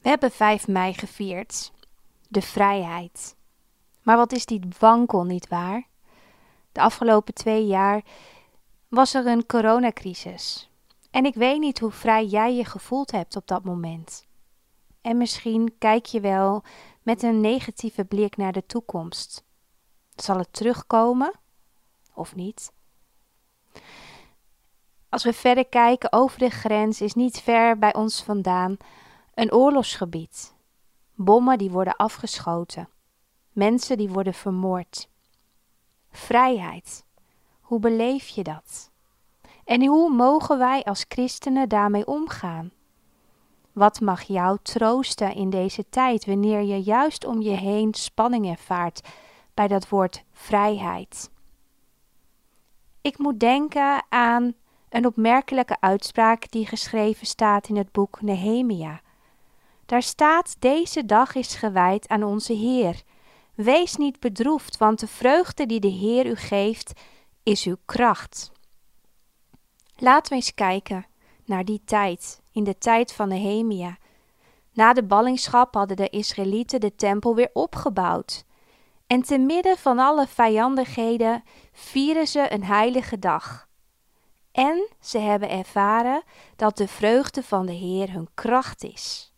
We hebben 5 mei gevierd. De vrijheid. Maar wat is die wankel, niet waar? De afgelopen twee jaar was er een coronacrisis. En ik weet niet hoe vrij jij je gevoeld hebt op dat moment. En misschien kijk je wel met een negatieve blik naar de toekomst. Zal het terugkomen of niet? Als we verder kijken over de grens, is niet ver bij ons vandaan een oorlogsgebied. Bommen die worden afgeschoten. Mensen die worden vermoord. Vrijheid. Hoe beleef je dat? En hoe mogen wij als christenen daarmee omgaan? Wat mag jou troosten in deze tijd wanneer je juist om je heen spanning ervaart bij dat woord vrijheid? Ik moet denken aan een opmerkelijke uitspraak die geschreven staat in het boek Nehemia. Daar staat: Deze dag is gewijd aan onze Heer. Wees niet bedroefd, want de vreugde die de Heer u geeft, is uw kracht. Laten we eens kijken naar die tijd, in de tijd van Nehemia. Na de ballingschap hadden de Israëlieten de tempel weer opgebouwd. En te midden van alle vijandigheden vieren ze een heilige dag. En ze hebben ervaren dat de vreugde van de Heer hun kracht is.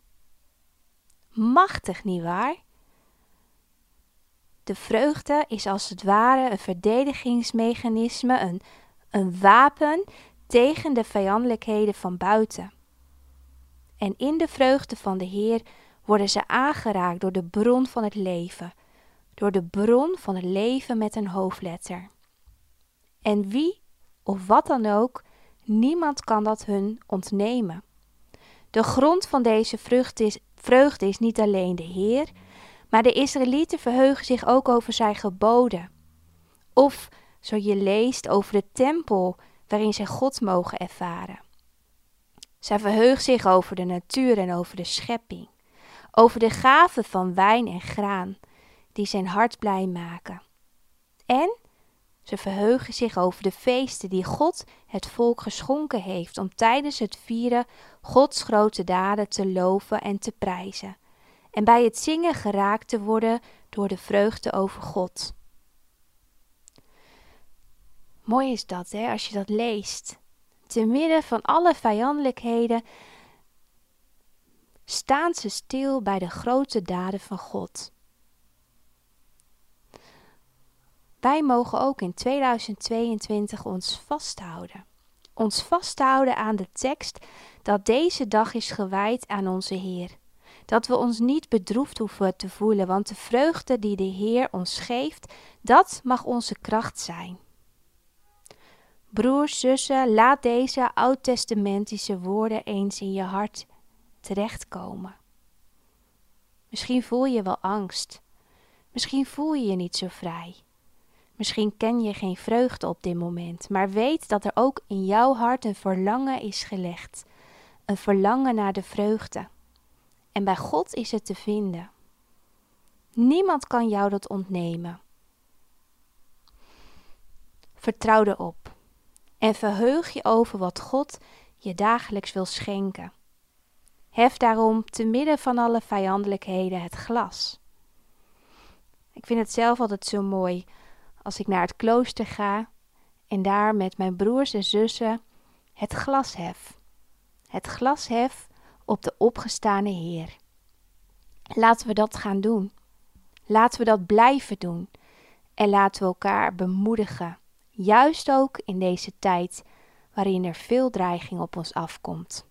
Machtig, nietwaar? De vreugde is als het ware een verdedigingsmechanisme, een, een wapen tegen de vijandelijkheden van buiten. En in de vreugde van de Heer worden ze aangeraakt door de bron van het leven, door de bron van het leven met een hoofdletter. En wie of wat dan ook, niemand kan dat hun ontnemen. De grond van deze vreugde is, vreugde is niet alleen de Heer, maar de Israëlieten verheugen zich ook over zijn geboden. Of, zo je leest, over de tempel waarin zij God mogen ervaren. Zij verheugt zich over de natuur en over de schepping, over de gaven van wijn en graan, die zijn hart blij maken. En ze verheugen zich over de feesten die God het volk geschonken heeft om tijdens het vieren Gods grote daden te loven en te prijzen. En bij het zingen geraakt te worden door de vreugde over God. Mooi is dat, hè, als je dat leest. Te midden van alle vijandelijkheden staan ze stil bij de grote daden van God. Wij mogen ook in 2022 ons vasthouden. Ons vasthouden aan de tekst dat deze dag is gewijd aan onze Heer. Dat we ons niet bedroefd hoeven te voelen, want de vreugde die de Heer ons geeft, dat mag onze kracht zijn. Broers, zussen, laat deze oud-testamentische woorden eens in je hart terechtkomen. Misschien voel je wel angst. Misschien voel je je niet zo vrij. Misschien ken je geen vreugde op dit moment, maar weet dat er ook in jouw hart een verlangen is gelegd. Een verlangen naar de vreugde. En bij God is het te vinden. Niemand kan jou dat ontnemen. Vertrouw erop en verheug je over wat God je dagelijks wil schenken. Hef daarom te midden van alle vijandelijkheden het glas. Ik vind het zelf altijd zo mooi als ik naar het klooster ga en daar met mijn broers en zussen het glas hef. Het glas hef op de opgestane Heer. Laten we dat gaan doen. Laten we dat blijven doen. En laten we elkaar bemoedigen. Juist ook in deze tijd waarin er veel dreiging op ons afkomt.